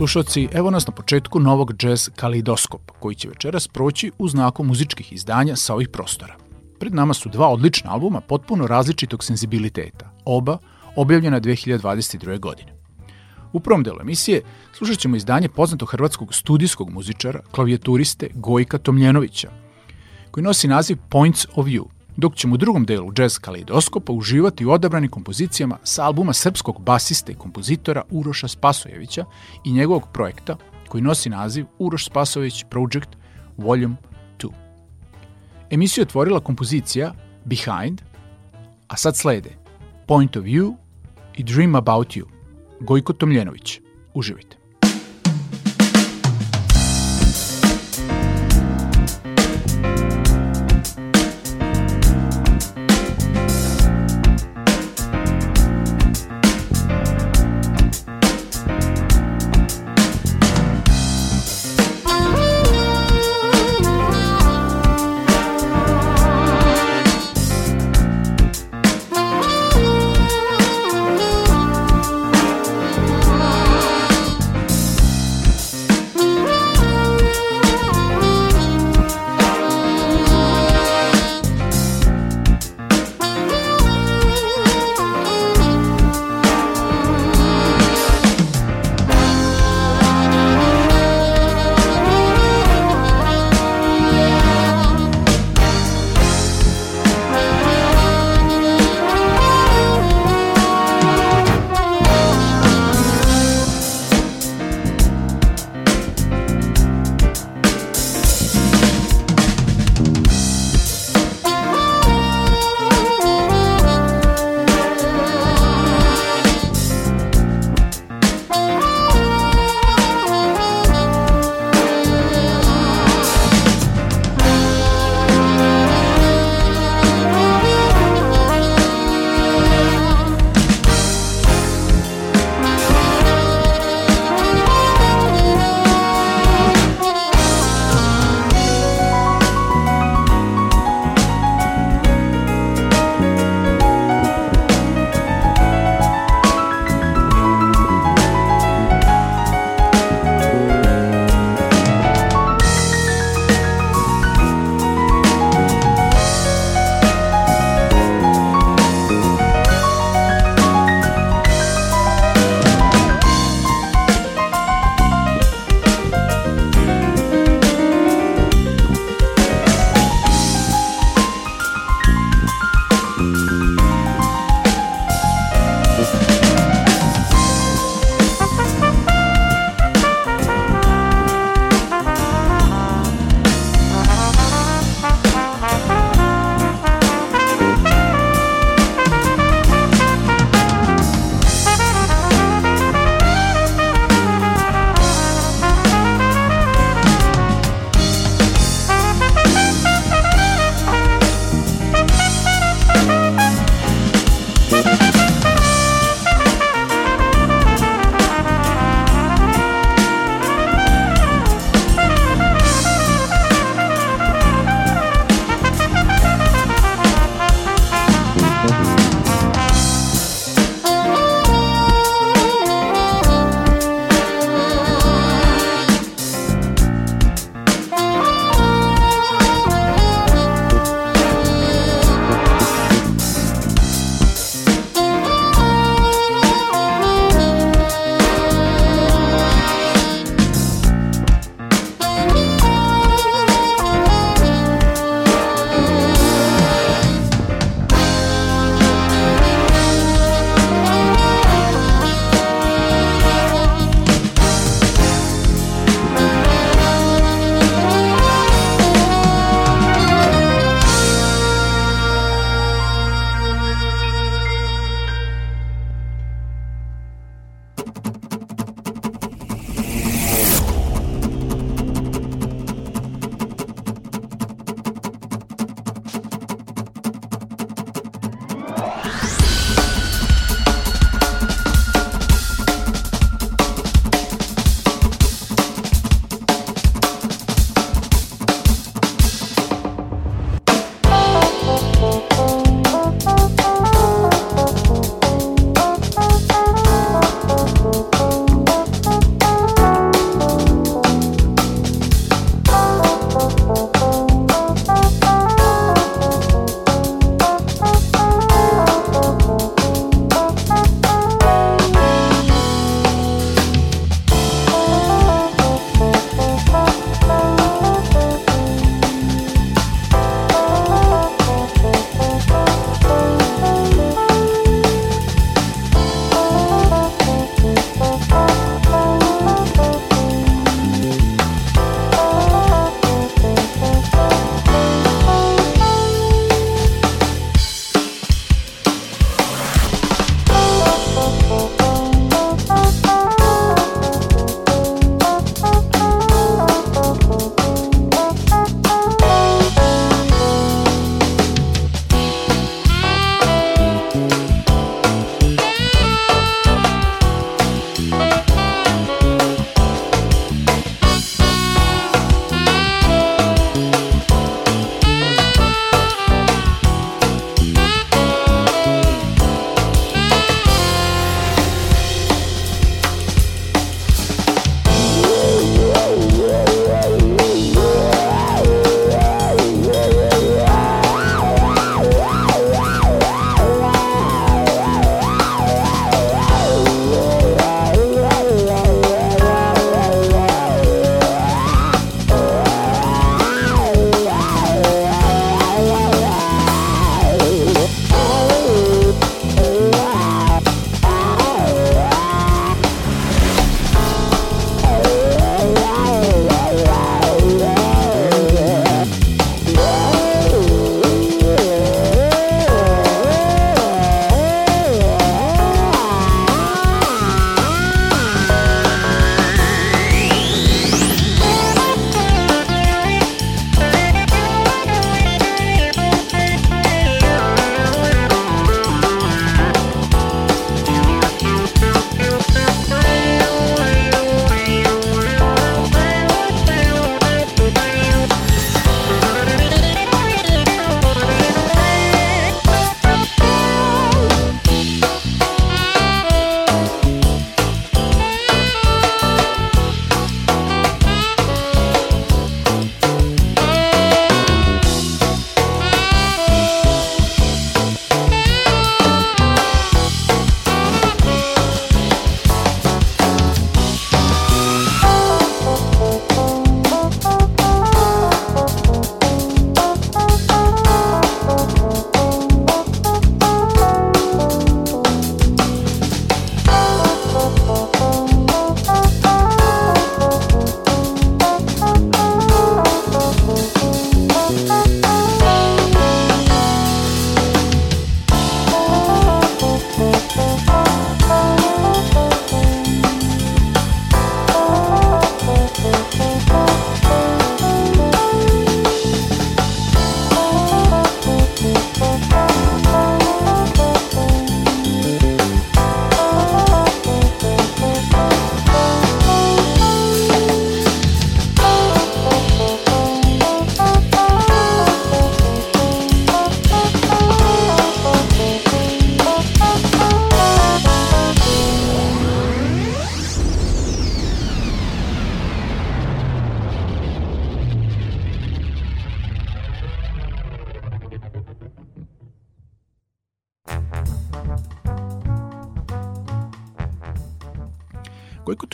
slušalci, evo nas na početku novog jazz kaleidoskopa, koji će večeras proći u znaku muzičkih izdanja sa ovih prostora. Pred nama su dva odlična albuma potpuno različitog senzibiliteta, oba objavljena 2022. godine. U prvom delu emisije slušat ćemo izdanje poznatog hrvatskog studijskog muzičara, klavijaturiste Gojka Tomljenovića, koji nosi naziv Points of View, dok ćemo u drugom delu jazz kaleidoskopa uživati u odabranim kompozicijama sa albuma srpskog basiste i kompozitora Uroša Spasojevića i njegovog projekta koji nosi naziv Uroš Spasojević Project Volume 2. Emisiju je otvorila kompozicija Behind, a sad slede Point of View i Dream About You, Gojko Tomljenović. Uživajte.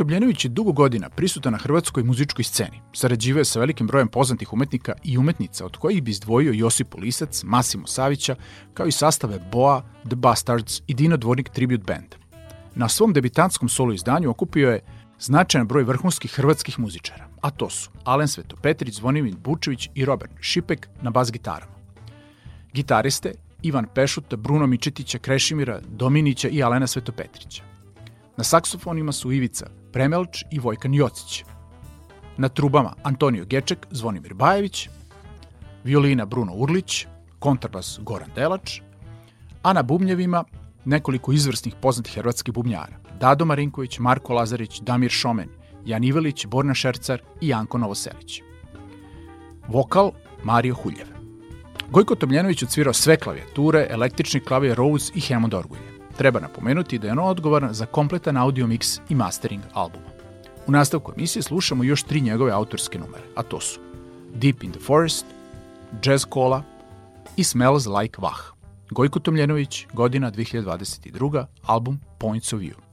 Gojko Tobljenović je dugo godina prisutan na hrvatskoj muzičkoj sceni. Sarađivao je sa velikim brojem poznatih umetnika i umetnica, od kojih bi izdvojio Josipu Lisac, Masimo Savića, kao i sastave Boa, The Bastards i Dino Dvornik Tribute Band. Na svom debitantskom solo izdanju okupio je značajan broj vrhunskih hrvatskih muzičara, a to su Alen Svetopetrić, Zvonimir Bučević i Robert Šipek na bas gitarama. Gitariste Ivan Pešuta, Bruno Mičetića, Krešimira, Dominića i Alena Svetopetrića. Na saksofonima su Ivica Premelč i Vojkan Jocić. Na trubama Antonio Geček, Zvonimir Bajević, violina Bruno Urlić, kontrabas Goran Delač, a na bubnjevima nekoliko izvrsnih poznatih hrvatskih bubnjara. Dado Marinković, Marko Lazarić, Damir Šomen, Jan Ivelić, Borna Šercar i Janko Novoselić. Vokal Mario Huljev. Gojko Tomljenović odsvirao sve klavijature, električni klavije Rose i Hammond orgulje. Treba napomenuti da je on odgovoran za kompletan audio mix i mastering albuma. U nastavku emisije slušamo još tri njegove autorske numere, a to su Deep in the Forest, Jazz Cola i Smells Like Vah. Gojko Tomljenović, godina 2022, album Points of View.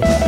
Bye.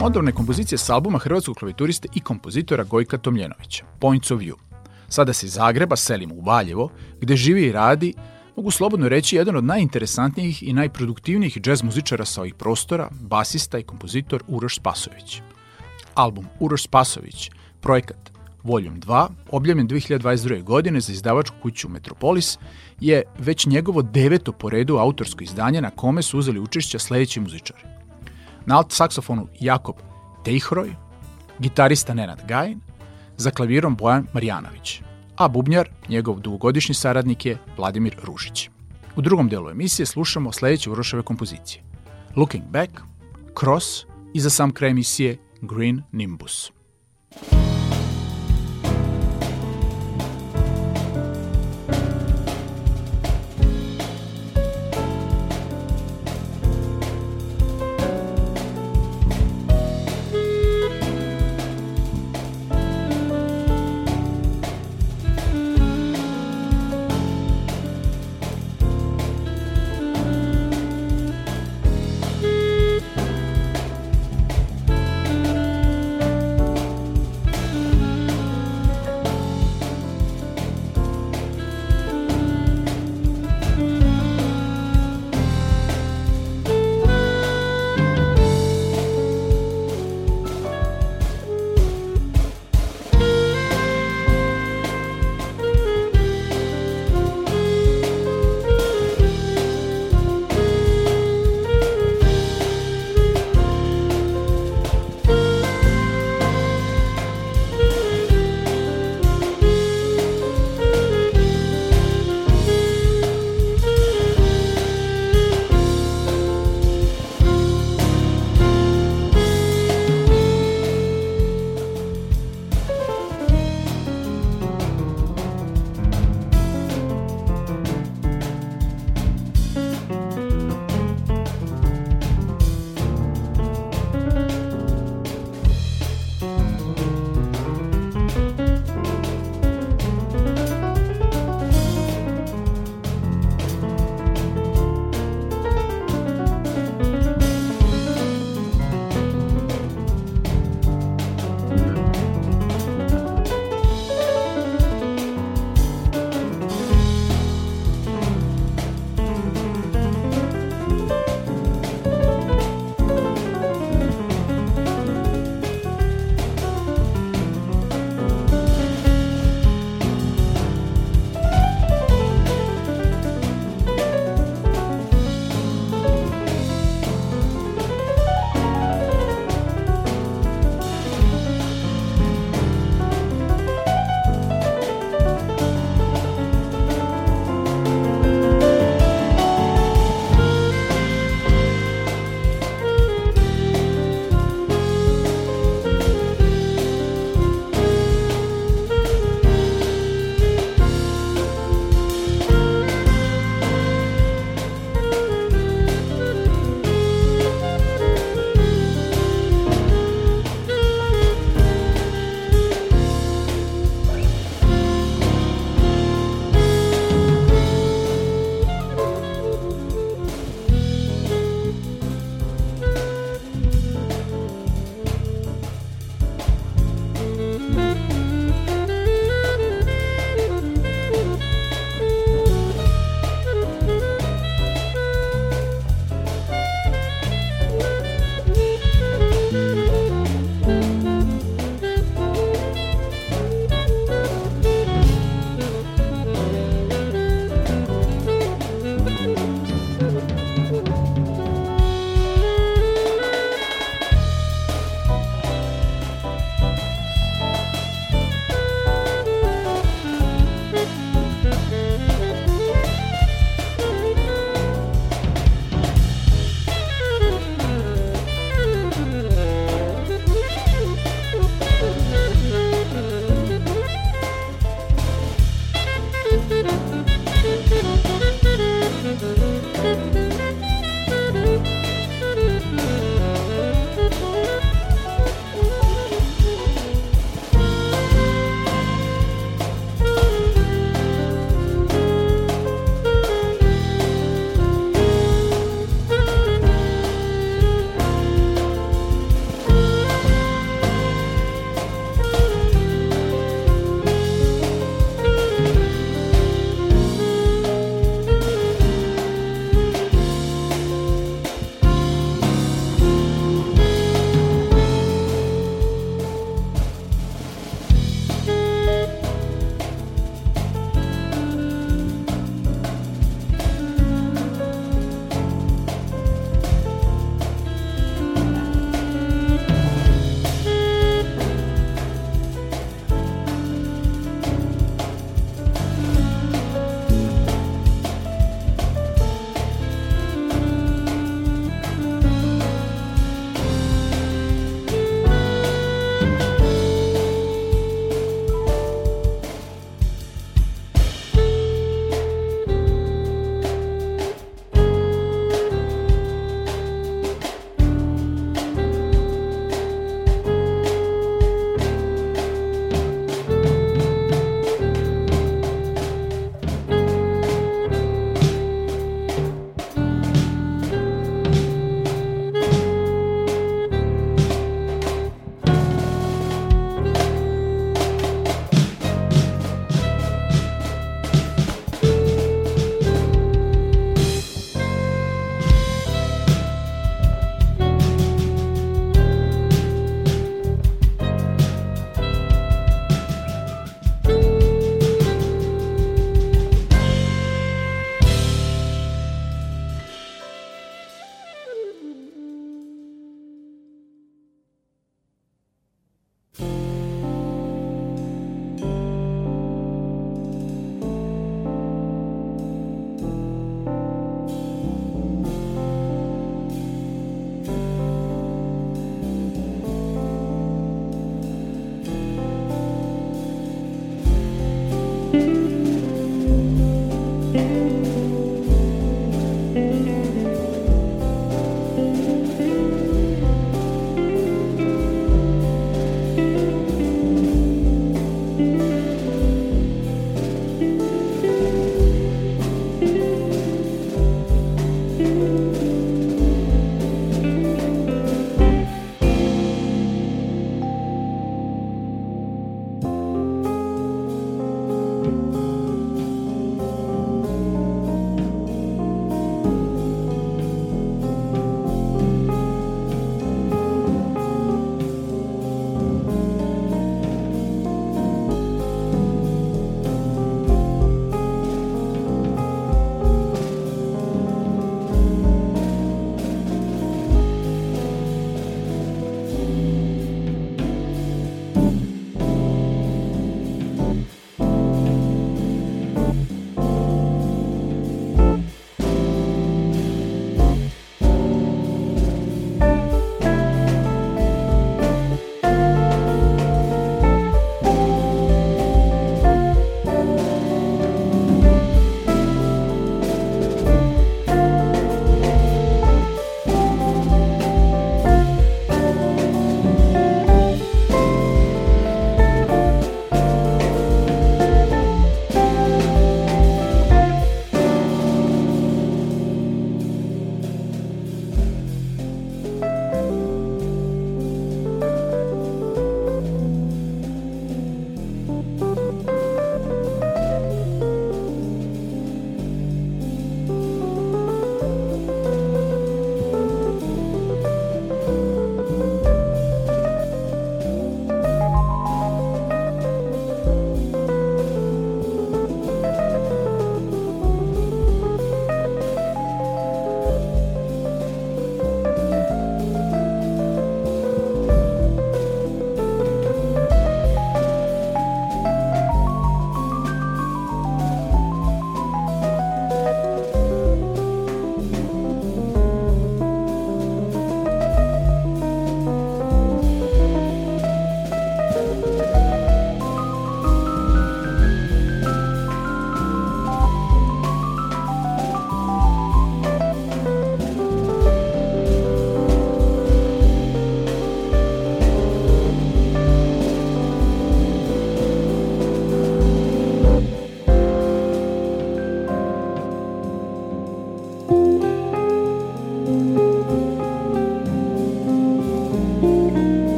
Smo kompozicije s albuma hrvatskog klavijaturiste i kompozitora Gojka Tomljenovića, Points of View. Sada se iz Zagreba selimo u Valjevo, gde živi i radi, mogu slobodno reći, jedan od najinteresantnijih i najproduktivnijih džez muzičara sa ovih prostora, basista i kompozitor Uroš Spasović. Album Uroš Spasović, projekat Volume 2, objavljen 2022. godine za izdavačku kuću Metropolis, je već njegovo deveto po redu autorsko izdanje na kome su uzeli učešća sledeći muzičari. Na alt saksofonu Jakob Tejhroj, gitarista Nenad Gajin, za klavirom Bojan Marjanović, a bubnjar, njegov dugogodišnji saradnik je Vladimir Ružić. U drugom delu emisije slušamo sledeće Uroševe kompozicije. Looking Back, Cross i za sam kraj emisije Green Nimbus.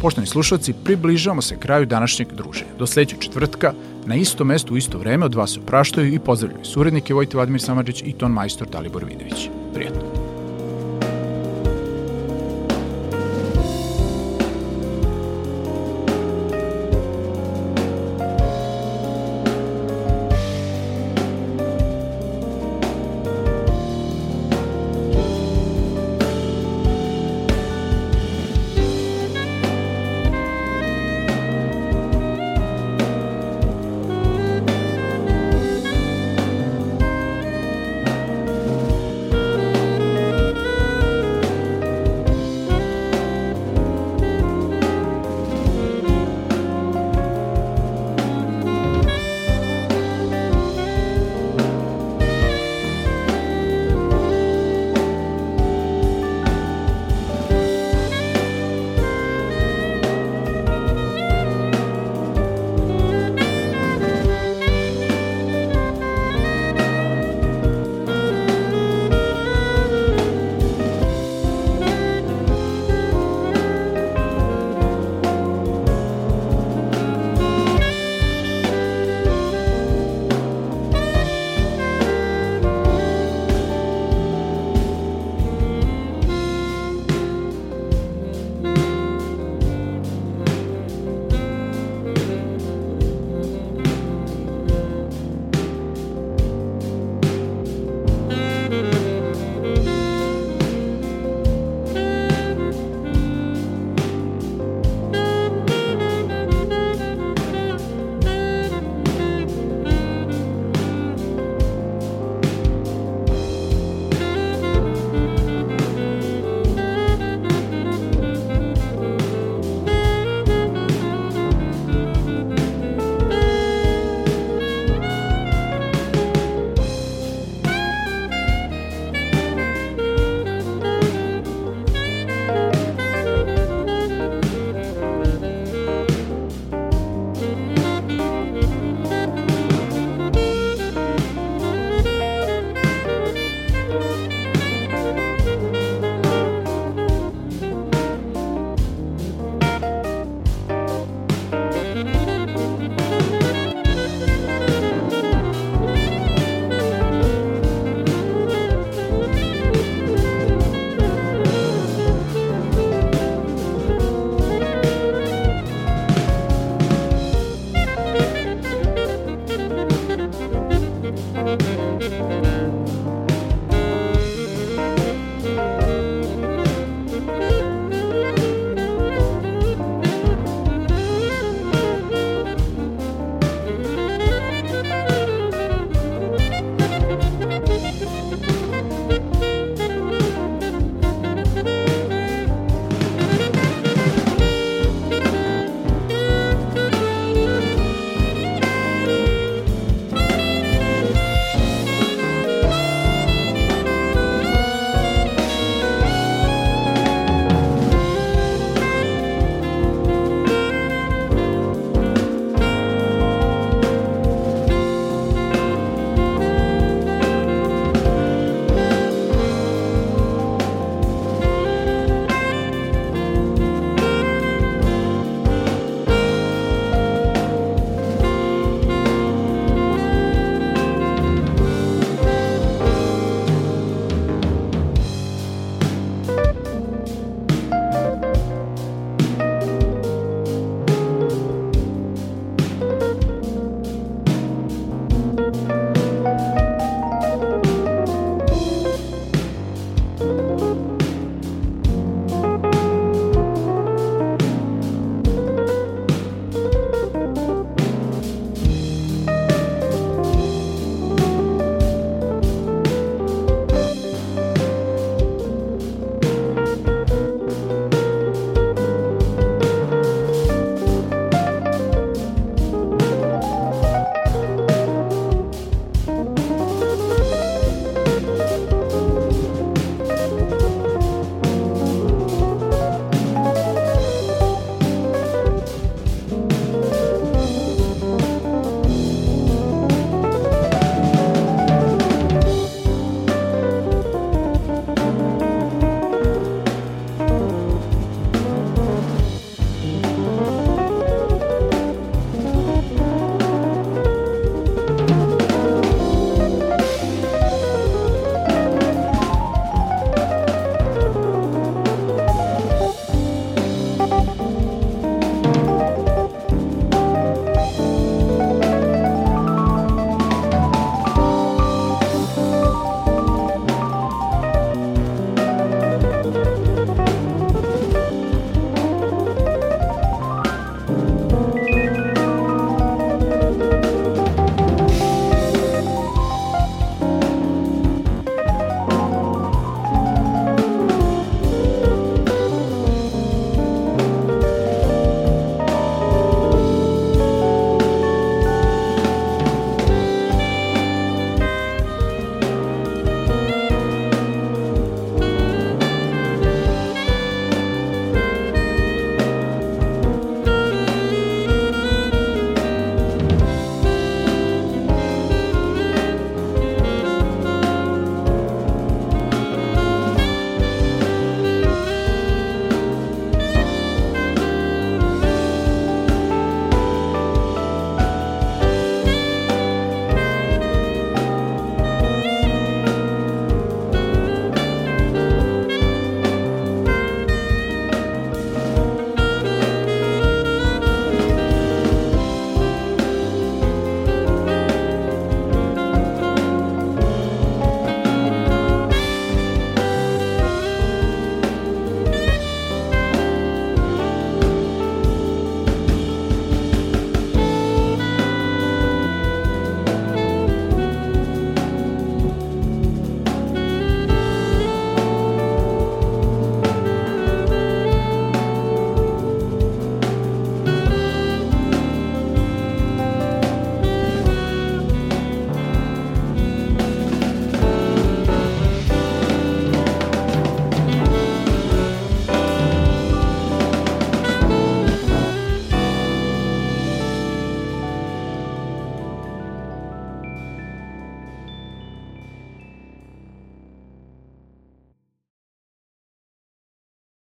Poštovani slušalci, približavamo se kraju današnjeg druženja. Do sledećeg četvrtka, na isto mesto u isto vreme od vas opraštaju i pozdravljaju surednike Vojte Vladimir Samadžić i ton majstor Dalibor Vidović. Prijetno.